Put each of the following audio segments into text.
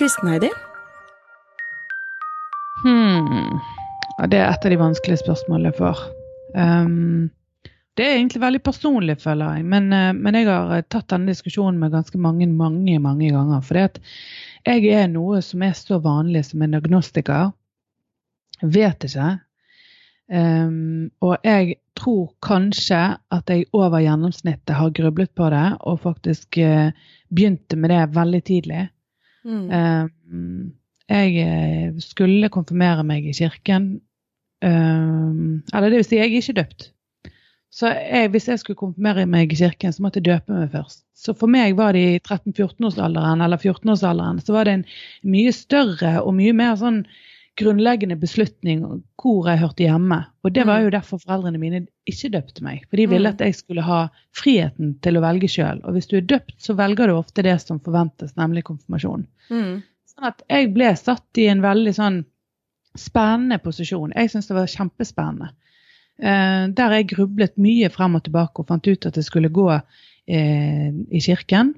Kristen, Heidi? Hmm. Det er et av de vanskelige spørsmålene jeg får. Um, det er egentlig veldig personlig, føler jeg. Men, uh, men, jeg har eh, tatt denne diskusjonen med ganske mange mange, mange ganger. For jeg er noe som er så vanlig som en agnostiker. Vet ikke. Um, og jeg tror kanskje at jeg over gjennomsnittet har grublet på det, og faktisk uh, begynte med det veldig tidlig. Mm. Um, jeg eh, skulle konfirmere meg i kirken. Um, eller det vil si, jeg er ikke døpt. Så jeg, hvis jeg skulle konfirmere meg i kirken, så måtte jeg døpe meg først. Så for meg var det i 13-14-årsalderen eller 14-årsalderen, så var det en mye større og mye mer sånn grunnleggende beslutning hvor jeg hørte hjemme. Og det var mm. jo derfor foreldrene mine ikke døpte meg. For de ville mm. at jeg skulle ha friheten til å velge sjøl. Og hvis du er døpt, så velger du ofte det som forventes, nemlig konfirmasjon. Mm. Sånn at jeg ble satt i en veldig sånn spennende posisjon. Jeg syns det var kjempespennende. Eh, der jeg grublet mye frem og tilbake og fant ut at jeg skulle gå eh, i kirken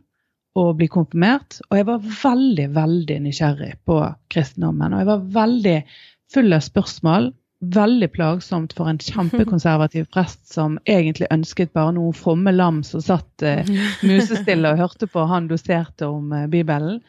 og bli konfirmert. Og jeg var veldig, veldig nysgjerrig på kristendommen. Og jeg var veldig full av spørsmål. Veldig plagsomt for en kjempekonservativ prest som egentlig ønsket bare noen fromme lam som satt eh, musestille og hørte på han doserte om eh, Bibelen.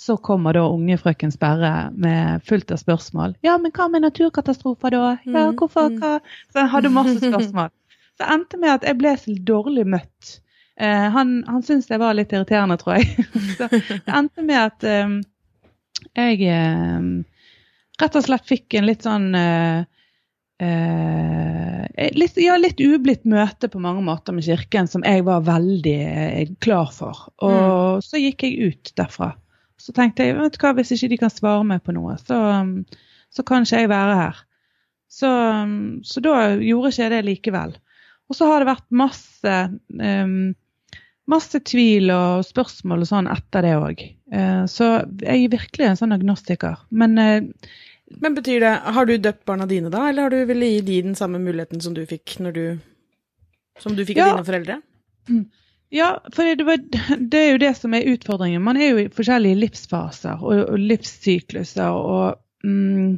Så kommer da unge frøken Sperre med fullt av spørsmål. Ja, men hva med naturkatastrofer da? Ja, mm, hvorfor? Mm. Hva? Så jeg hadde masse spørsmål. Så det endte med at jeg ble så dårlig møtt. Eh, han han syntes det var litt irriterende, tror jeg. Så det endte med at eh, jeg eh, rett og slett fikk en litt sånn eh, eh, litt, ja, litt ublidt møte på mange måter med Kirken, som jeg var veldig eh, klar for. Og mm. så gikk jeg ut derfra. Så tenkte jeg vet du hva, hvis ikke de kan svare meg på noe, så, så kan ikke jeg være her. Så, så, da gjorde ikke jeg det likevel. Og så har det vært masse, um, masse tvil og spørsmål og sånn etter det òg. Eh, så jeg er virkelig en sånn agnostiker. Men uh, Men betyr det Har du døpt barna dine da, eller har du ville gi de den samme muligheten som du fikk når du Som du fikk av dine foreldre? Mm. Ja, for det, var, det, er jo det som er utfordringen. Man er jo i forskjellige livsfaser og, og livssykluser. Og mm,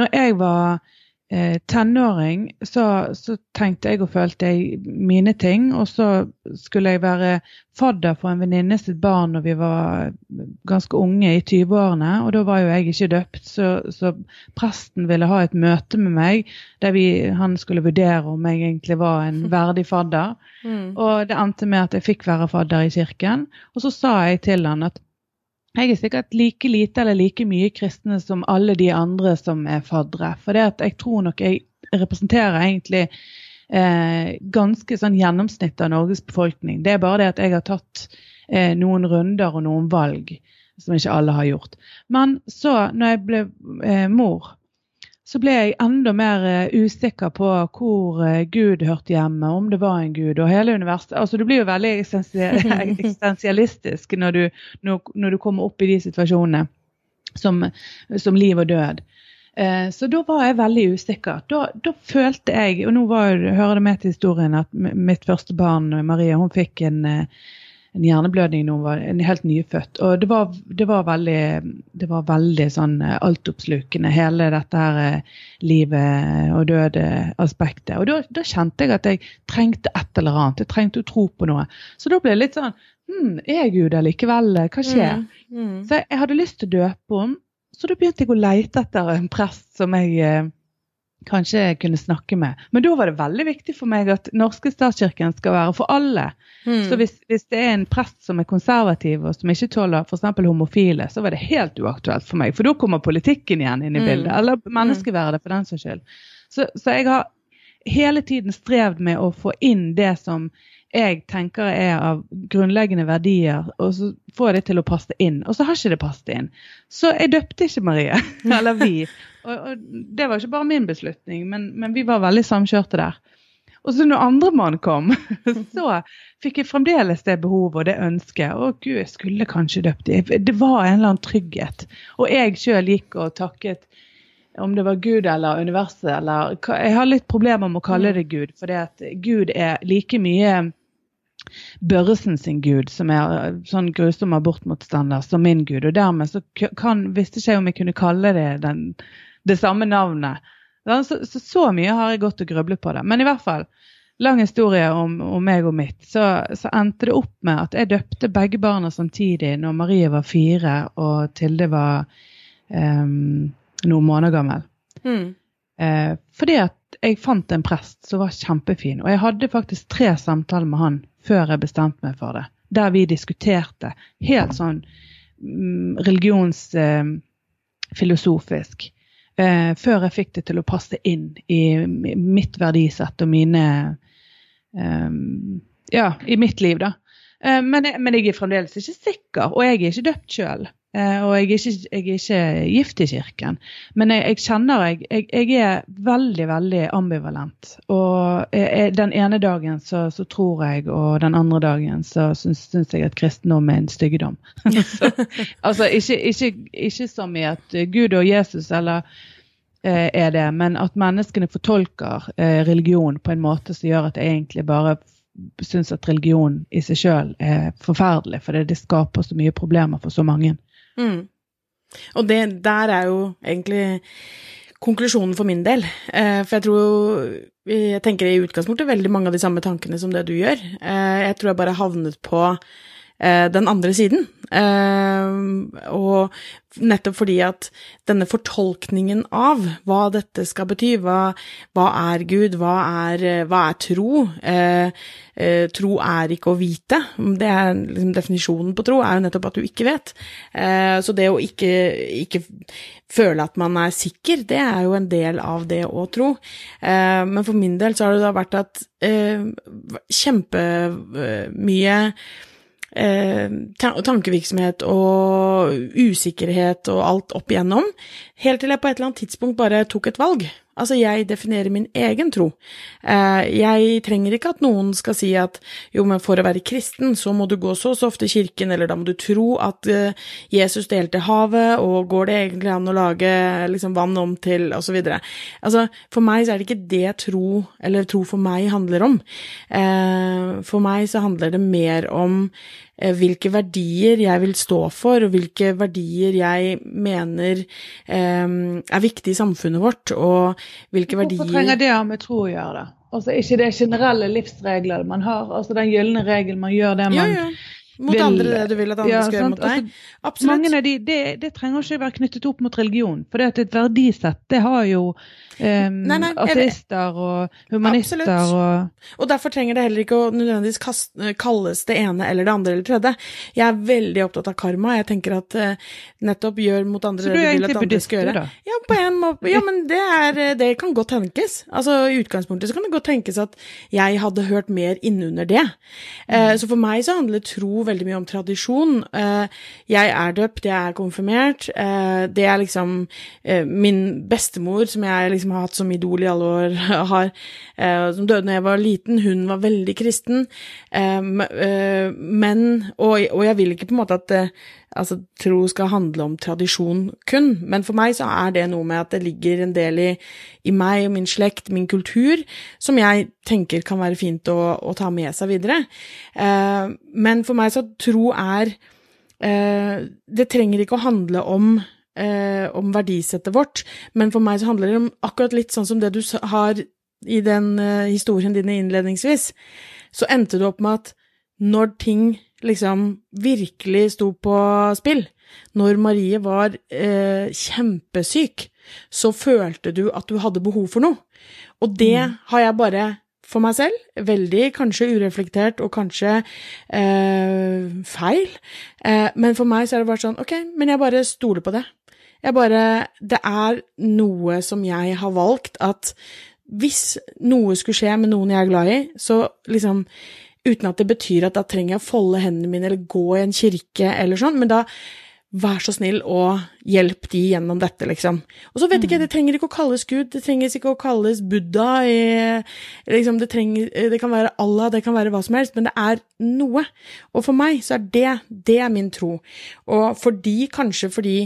når jeg var eh, tenåring, så, så, tenkte jeg og følte jeg mine ting. Og så skulle jeg være fadder for en venninne sitt barn når vi var ganske unge, i 20-årene. Og da var jo jeg ikke døpt, så, så, presten ville ha et møte med meg der vi, han skulle vurdere om jeg egentlig var en verdig fadder. Mm. Og det endte med at jeg fikk være fadder i kirken. Og så sa jeg til han at jeg er sikkert like lite eller like mye kristne som alle de andre som er faddere. For det at jeg tror nok jeg representerer egentlig eh, ganske sånn gjennomsnitt av Norges befolkning. Det er bare det at jeg har tatt eh, noen runder og noen valg som ikke alle har gjort. Men så, når jeg ble eh, mor, så ble jeg enda mer uh, usikker på hvor uh, Gud hørte hjemme, om det var en gud og hele universet. Altså, Du blir jo veldig eksistensialistisk når du, når, du, kommer opp i de situasjonene som, som liv og død. Uh, så da var jeg veldig usikker. Da, da følte jeg, og nå var, hører det med til historien at mitt første barn, Maria, hun fikk en en hjerneblødning da hun var en helt nyfødt. Og det var, det var veldig, det var veldig sånn eh, altoppslukende, hele dette her eh, livet og døde-aspektet. Og da, da, kjente jeg at jeg trengte et eller annet. Jeg trengte å tro på noe. Så da ble det litt sånn hm, Er Gud allikevel? Hva skjer? Mm, mm. Så jeg, jeg hadde lyst til å døpe henne. Så da begynte jeg å leite etter en prest som jeg eh, jeg kunne snakke med. Men da var det veldig viktig for meg at norske statskirken skal være for alle. Mm. Så hvis, hvis, det er en prest som er konservativ og som ikke tåler f.eks. homofile, så var det helt uaktuelt for meg. For da kommer politikken igjen inn i hmm. bildet. Mm. Eller menneskeverdet, for den saks skyld. Så, så jeg har hele tiden strevd med å få inn det som jeg tenker er av grunnleggende verdier, og så får jeg det til å passe inn. Og så har ikke det passet inn. Så jeg døpte ikke Marie, eller vi. Og, og det var ikke bare min beslutning, men, men vi var veldig samkjørte der. Og så når andremann kom, så fikk jeg fremdeles det behovet og det ønsket. Å gud, jeg skulle kanskje døpt dem. Det var en eller annen trygghet. Og jeg sjøl gikk og takket om det var Gud eller universet eller Jeg har litt problemer med å kalle det Gud, for det at Gud er like mye Børresen sin gud, som er sånn grusom abortmotstander, som min gud. Og dermed så kan, visste ikke jeg om jeg kunne kalle det den, det samme navnet. Så, så, så mye har jeg gått og grublet på det. Men i hvert fall, lang historie om, om meg og mitt. Så, så, endte det opp med at jeg døpte begge barna samtidig når Marie var fire og Tilde var um, noen måneder gammel. Mm. Eh, fordi at jeg fant en prest som var kjempefin. Og jeg hadde faktisk tre samtaler med han før jeg bestemte meg for det. Der vi diskuterte helt sånn mm, religionsfilosofisk. Eh, før jeg fikk det til å passe inn i mitt verdisett og mine eh, Ja, i mitt liv, da. Eh, men, jeg, men jeg er fremdeles ikke sikker, og jeg er ikke døpt sjøl. Eh, og jeg er, ikke, jeg er ikke, gift i kirken. Men jeg, jeg kjenner jeg, jeg, er veldig, veldig ambivalent. Og jeg, den ene dagen så, så, tror jeg, og den andre dagen så syns, syns jeg at kristendom er en styggedom. så, altså ikke, ikke, ikke, som i at Gud og Jesus eller eh, er det, men at menneskene fortolker eh, religion på en måte som gjør at jeg egentlig bare syns at religion i seg sjøl er forferdelig, for det, skaper så mye problemer for så mange. Mm. Og det der er jo egentlig konklusjonen for min del. Eh, for jeg tror Jeg tenker i utgangspunktet veldig mange av de samme tankene som det du gjør. Eh, jeg tror jeg bare havnet på den andre siden. Og nettopp fordi at denne fortolkningen av hva dette skal bety, hva, hva er Gud, hva er, hva er tro eh, eh, Tro er ikke å vite. Det er liksom Definisjonen på tro er jo nettopp at du ikke vet. Eh, så det å ikke, ikke, føle at man er sikker, det er jo en del av det å tro. Eh, men for min del så har det da vært at eh, kjempemye eh, tankevirksomhet og usikkerhet og alt opp igjennom, helt til jeg på et eller annet tidspunkt bare tok et valg. Altså, jeg definerer min egen tro. Eh, jeg trenger ikke at noen skal si at jo, men for å være kristen, så må du gå så og så ofte i kirken, eller da må du tro at eh, Jesus delte havet, og går det egentlig an å lage liksom, vann om til og så videre. Altså, for meg så er det ikke det tro, eller tro for meg, handler om. Eh, for meg så handler det mer om hvilke verdier jeg vil stå for, og hvilke verdier jeg mener er viktige i samfunnet vårt, og hvilke verdier Hvorfor trenger det med tro å gjøre det? Altså Ikke det generelle livsregler man har, altså den gylne regel, man gjør det man ja, ja. Mot vil, andre det du vil at andre ja, skal gjøre mot deg? Altså. Mange av de, det, det trenger ikke være knyttet opp mot religion, for det at et verdisett, det har jo um, nei, nei, ateister og humanister Absolutt. og Og derfor trenger det heller ikke å nødvendigvis kalles det ene eller det andre eller tredje. Jeg er veldig opptatt av karma. Jeg tenker at uh, nettopp gjør mot andre det du vil at andre skal gjøre. Da? Ja, på en måte. Ja, men det, er, det kan godt tenkes. Altså, I utgangspunktet så kan det godt tenkes at jeg hadde hørt mer innunder det. Uh, mm. Så for meg så handler tro veldig mye om tradisjon. Uh, jeg er døpt, jeg er konfirmert. det er liksom min bestemor som jeg liksom har hatt som idol i alle år, har, eh, som døde da jeg var liten, hun var veldig kristen. Eh, eh, men og, jeg vil ikke på en måte at eh, altså, tro skal handle om tradisjon kun, men for meg så er det noe med at det ligger en del i, i meg og min slekt, min kultur, som jeg tenker kan være fint å, å ta med seg videre. Eh, men for meg så tro er eh, Det trenger ikke å handle om eh, om verdisettet vårt, men for meg så handler det om akkurat litt sånn som det du har i den eh, historien din innledningsvis. Så endte du opp med at når ting liksom virkelig sto på spill, når Marie var eh, kjempesyk, så følte du at du hadde behov for noe. Og det mm. har jeg bare for meg selv. Veldig kanskje ureflektert og kanskje eh, feil. Eh, men for meg så er det bare sånn Ok, men jeg bare stoler på det. Jeg bare Det er noe som jeg har valgt at hvis noe skulle skje med noen jeg er glad i, så liksom Uten at det betyr at da trenger jeg å folde hendene mine eller gå i en kirke eller sånn, men da Vær så snill og hjelp de gjennom dette, liksom. Og så vet jeg ikke, det trenger ikke å kalles Gud, det trenger ikke å kalles Buddha, liksom, det, trenger, det kan være Allah, det kan være hva som helst, men det er noe. Og for meg så er det, det er min tro. Og fordi, kanskje fordi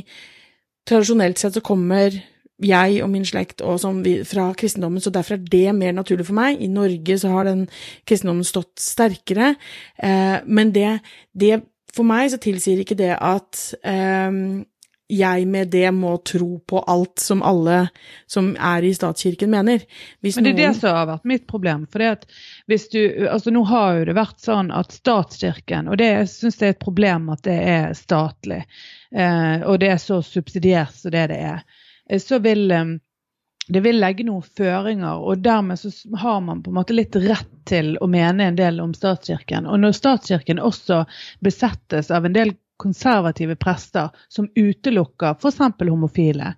Tradisjonelt sett så kommer jeg og min slekt og vi, fra kristendommen, så derfor er det mer naturlig for meg. I Norge så har den kristendommen stått sterkere, eh, men det, det, For meg så tilsier ikke det at eh, jeg med det må tro på alt som alle som er i statskirken mener. Hvis Men det er noen... det som har vært mitt problem. for det at hvis du, altså Nå har jo det vært sånn at statskirken, og det, jeg syns det er et problem at det er statlig, eh, og det er så subsidiert som det det er, så vil eh, det vil legge noen føringer, og dermed så har man på en måte litt rett til å mene en del om statskirken. Og når statskirken også besettes av en del konservative prester som utelukker f.eks. homofile.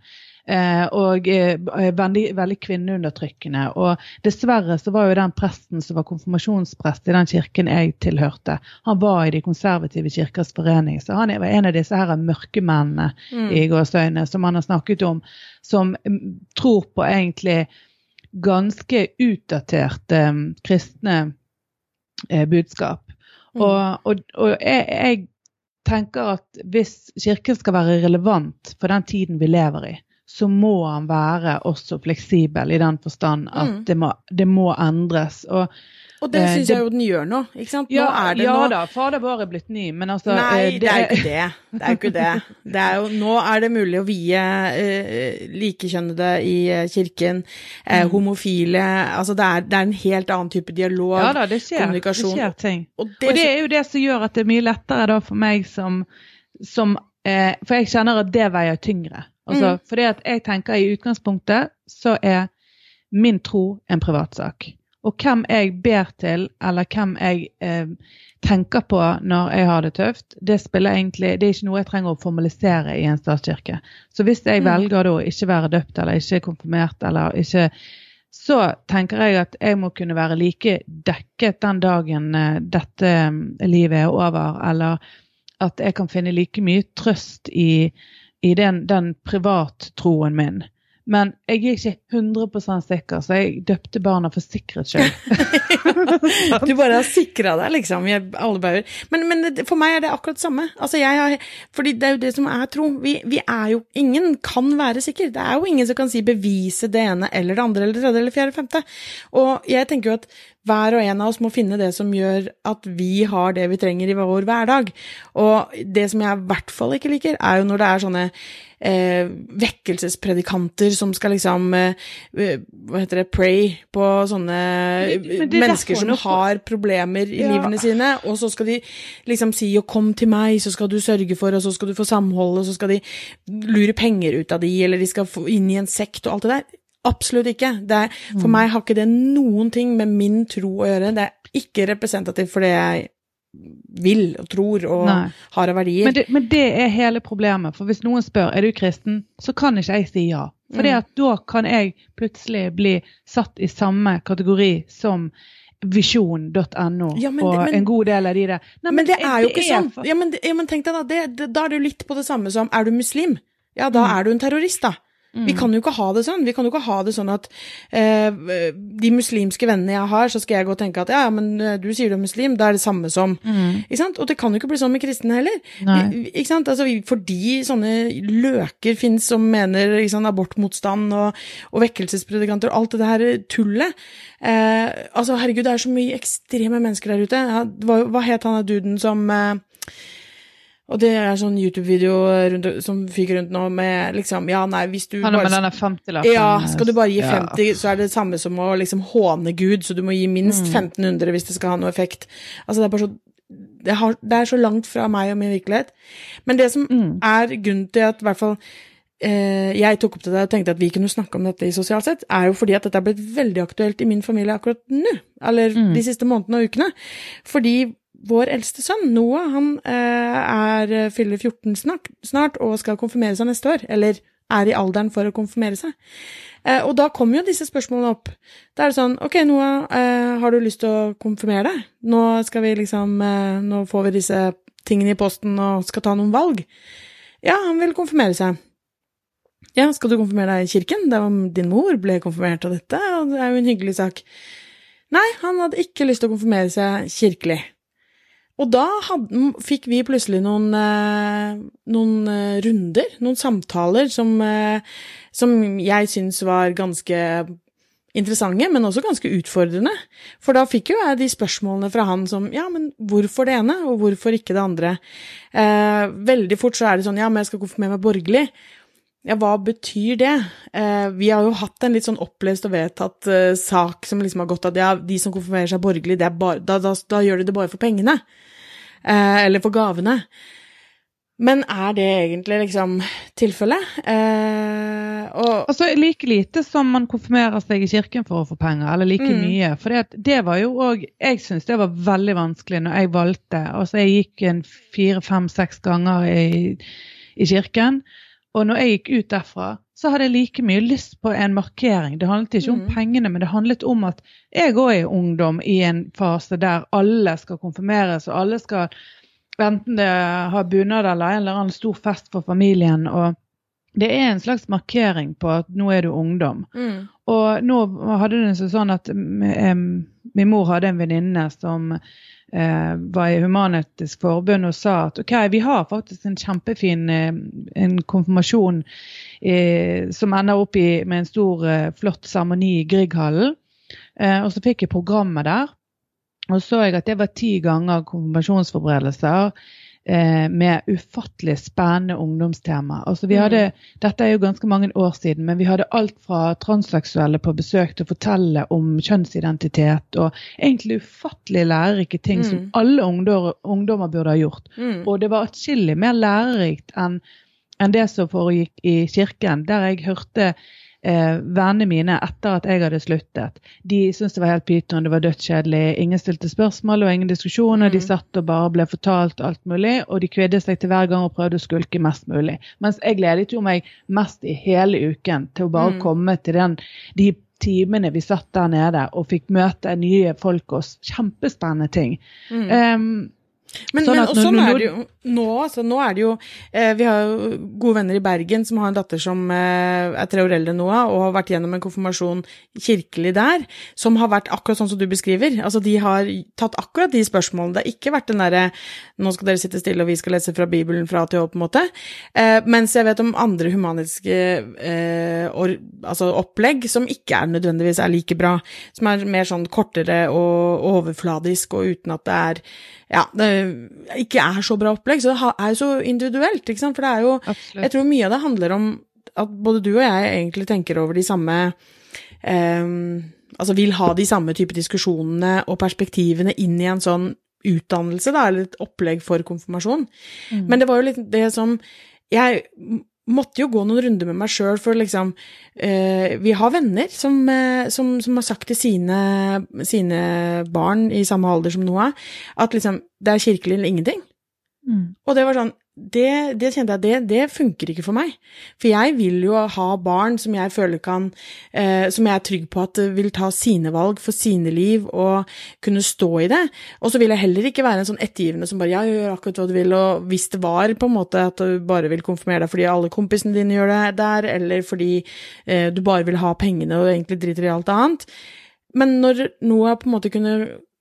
Eh, og eh, veldig, veldig, kvinneundertrykkende. Og dessverre så var jo den presten som var konfirmasjonsprest i den kirken jeg tilhørte, han var i De konservative kirkers forening. Så han var en av disse her mørkemennene mm. i gåseøynene som han har snakket om, som mm, tror på egentlig ganske utdaterte kristne eh, budskap. Mm. Og, og, og jeg, jeg tenker at hvis Kirken skal være relevant for den tiden vi lever i, så må han være også fleksibel i den forstand at mm. det, må, det, må, endres. Og og det syns jeg jo den gjør nå. ikke sant? Nå ja, ja nå... da, fader vår er blitt ny, men altså Nei, eh, det, det er jo ikke det. Det er jo ikke det. det er jo, nå er det mulig å vie uh, likekjønnede i kirken, uh, homofile Altså det er, det er, en helt annen type dialog, ja, da, det skjer, kommunikasjon. Det skjer ting. Og det, og det, er jo det som gjør at det er mye lettere da for meg som, som For jeg kjenner at det veier tyngre. Altså, mm. Fordi at jeg tenker i utgangspunktet så er min tro en privatsak. Og hvem jeg ber til, eller hvem jeg eh, tenker på når jeg har det tøft, det egentlig, det er ikke noe jeg trenger å formalisere i en statskirke. Så hvis jeg mm. velger da å ikke være døpt eller ikke konfirmert eller ikke så tenker jeg at jeg må kunne være like dekket den dagen eh, dette eh, livet er over, eller at jeg kan finne like mye trøst i, i den, den privattroen min. Men jeg er ikke 100 sikker, så jeg døpte barna for sikkerhets skyld. du bare har sikra deg, liksom, i alle bauger. Men, men, for meg er det akkurat det samme. Altså, har, fordi det er jo det som er tro. Vi, vi, er jo Ingen kan være sikker. Det er jo ingen som kan si bevise det ene eller det andre eller det tredje eller fjerde eller femte. Og jeg tenker jo at hver og en av oss må finne det som gjør at vi har det vi trenger i vår hverdag. Og det som jeg i hvert fall ikke liker, er jo når det er sånne eh, vekkelsespredikanter som skal liksom eh, eh Hva heter det Pray på sånne mennesker som har problemer i ja. livene sine, og så skal de liksom si og 'kom til meg, så skal du sørge for', og så skal du få samhold, og så skal de lure penger ut av de, eller de skal få inn i en sekt og alt det der. Absolutt ikke. Er, for mm. meg har ikke det noen ting med min tro å gjøre. Det er ikke representativt for det jeg vil og tror og Nei. har av verdier. Men det, men det, er hele problemet. For hvis noen spør er du kristen, så kan ikke jeg si ja. For mm. da kan jeg plutselig bli satt i samme kategori som visjon.no ja, og en god del av de der. Nei, men, men, det er jo ikke sånn. Ja, men, ja, men tenk deg da, det, det, da er det jo litt på det samme som er du muslim? Ja, da mm. er du en terrorist, da. Mm. Vi kan jo ikke ha det sånn. Vi kan jo ikke ha det sånn at eh, de muslimske vennene jeg har, så skal jeg gå og tenke at ja, men eh, du sier du er muslim, da er det samme som. Mm. Ikke sant? Og det kan jo ikke bli sånn med kristne heller. Vi, ikke sant? Altså, fordi sånne løker fins som mener sant, abortmotstand og, og vekkelsespredikanter og alt det her tullet. Eh, altså, herregud, det er så mye ekstreme mennesker der ute. Ja, hva, hva het han duden som eh, og det er sånn YouTube-video som fyker rundt nå med liksom Ja, nei, hvis du Han bare med denne 50-lappen. Ja, skal du bare gi 50, ja. så er det det samme som å liksom håne Gud, så du må gi minst mm. 1500 hvis det skal ha noe effekt. Altså, det er bare så det, har, det er så langt fra meg og min virkelighet. Men det som mm. er grunnen til at i hvert fall eh, jeg tok opp til det og tenkte at vi kunne snakke om dette i sosialt sett, er jo fordi at dette er blitt veldig aktuelt i min familie akkurat nå. Eller mm. de siste månedene og ukene. Fordi vår eldste sønn, Noah, han eh, er, eh, fyller 14 snart, snart, og skal konfirmere seg neste år. Eller er i alderen for å konfirmere seg. Eh, og da kommer jo disse spørsmålene opp. Da er det sånn Ok, Noah, har du lyst til å konfirmere deg? Nå skal vi liksom Nå får vi disse tingene i posten og skal ta noen valg. Ja, han vil konfirmere seg. Ja, skal du konfirmere deg i kirken? Det var din mor ble konfirmert av dette, og det er jo en hyggelig sak. Nei, han hadde ikke lyst til å konfirmere seg kirkelig. Og da hadde, fikk vi plutselig noen, eh, noen eh, runder, noen samtaler, som, eh, som jeg syns var ganske interessante, men også ganske utfordrende. For da fikk jo jeg de spørsmålene fra han som ja, men hvorfor det ene, og hvorfor ikke det andre? Veldig fort så er det sånn ja, men jeg skal konfirmere meg borgerlig. Ja, hva betyr det? Eh, vi har jo hatt en litt sånn opplest og vedtatt eh, sak som liksom har gått at ja, de som konfirmerer seg borgerlig, bare, da, da, da, gjør de det bare for pengene. Eh, eller for gavene. Men er det egentlig liksom tilfellet? Eh, altså, like lite som man konfirmerer seg i kirken for å få penger, eller like mm. mye. For det, det, var jo òg Jeg syns det var veldig vanskelig når jeg valgte. Altså, jeg gikk en fire, fem, seks ganger i, i kirken. Og når jeg gikk ut derfra, så hadde jeg like mye lyst på en markering. Det handlet ikke om mm. pengene, men det handlet om at jeg òg er ungdom i en fase der alle skal konfirmeres, og alle skal enten det har bunad eller en eller annen stor fest for familien. og det er en slags markering på at nå er du ungdom. Mm. Og nå hadde det seg sånn at min mor hadde en venninne som eh, var i Human-Etisk Forbund og sa at ok, vi har faktisk en kjempefin eh, en konfirmasjon eh, som ender opp i, med en stor, eh, flott seremoni i Grieghallen. Eh, og så fikk jeg programmet der. Og så jeg at det var ti ganger konfirmasjonsforberedelser eh, med ufattelig spennende ungdomstema. Altså vi mm. hadde, Dette er jo ganske mange år siden, men vi hadde alt fra transseksuelle på besøk til å fortelle om kjønnsidentitet, og egentlig ufattelig lærerike ting mm. som alle ungdommer, ungdommer, burde ha gjort. Mm. Og det var atskillig mer lærerikt enn enn det som foregikk i kirken, der jeg hørte eh, vennene mine etter at jeg hadde sluttet. De syntes det var helt pyton, det var dødskjedelig. Ingen stilte spørsmål og ingen diskusjoner. Mm. De satt og bare ble fortalt alt mulig, og de kvedde seg til hver gang og prøvde å skulke mest mulig. Mens jeg gledet jo meg mest i hele uken til å bare mm. komme til den, de timene vi satt der nede og fikk møte nye folk og kjempespennende ting. Mm. Um, men, sånn men også nå er det jo nå, altså, nå er det jo eh, Vi har jo gode venner i Bergen som har en datter som eh, er tre år eldre enn Noah, og har vært gjennom en konfirmasjon kirkelig der, som har vært akkurat sånn som du beskriver. Altså, de har tatt akkurat de spørsmålene. Det har ikke vært den derre nå skal dere sitte stille, og vi skal lese fra Bibelen fra A til Å, på en måte. Eh, mens jeg vet om andre humanistiske eh, or, altså opplegg som ikke er nødvendigvis er like bra. Som er mer sånn kortere og overfladisk, og uten at det er ja, det ikke er så bra opplegg. Så det er jo så individuelt, ikke sant. For det er jo Absolutt. Jeg tror mye av det handler om at både du og jeg egentlig tenker over de samme eh, Altså vil ha de samme type diskusjonene og perspektivene inn i en sånn utdannelse, da, eller et opplegg for konfirmasjon. Mm. Men det var jo litt det som Jeg måtte jo gå noen runder med meg sjøl, for liksom eh, Vi har venner som, eh, som, som, har sagt til sine, sine, barn i samme alder som Noah, at liksom det er kirkelig eller ingenting. Mm. Og det var sånn det, det, kjente jeg, det, det funker ikke for meg. For jeg vil jo ha barn som jeg føler kan eh, Som jeg er trygg på at vil ta sine valg for sine liv og kunne stå i det. Og så vil jeg heller ikke være en sånn ettergivende som bare ja, gjør akkurat hva du vil, og hvis det var på en måte at du bare vil konfirmere deg fordi alle kompisene dine gjør det der, eller fordi eh, du bare vil ha pengene og egentlig driter i alt annet. Men når noe på en måte kunne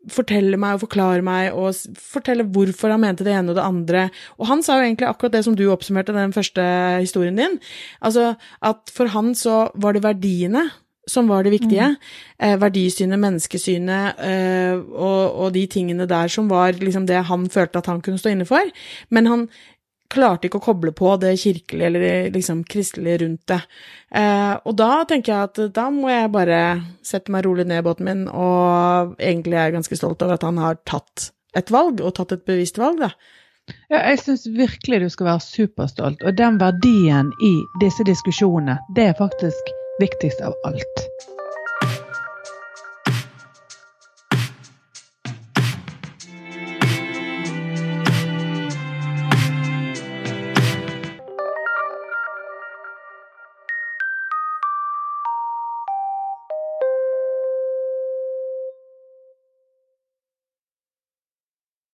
fortelle meg og forklare meg og fortelle hvorfor han mente det ene og det andre. Og han sa jo egentlig akkurat det som du oppsummerte den første historien din. Altså at for han så var det verdiene som var det viktige. Mm. Eh, verdisynet, menneskesynet eh, og, og, de tingene der som var liksom det han følte at han kunne stå inne for. Men han klarte ikke å koble på det kirkelige eller liksom kristelige rundt det. Eh, og da tenker jeg at da må jeg bare sette meg rolig ned i båten min, og egentlig er jeg ganske stolt over at han har tatt et valg, og tatt et bevisst valg, da. Ja, jeg syns virkelig du skal være superstolt, og den verdien i disse diskusjonene, det er faktisk viktigst av alt.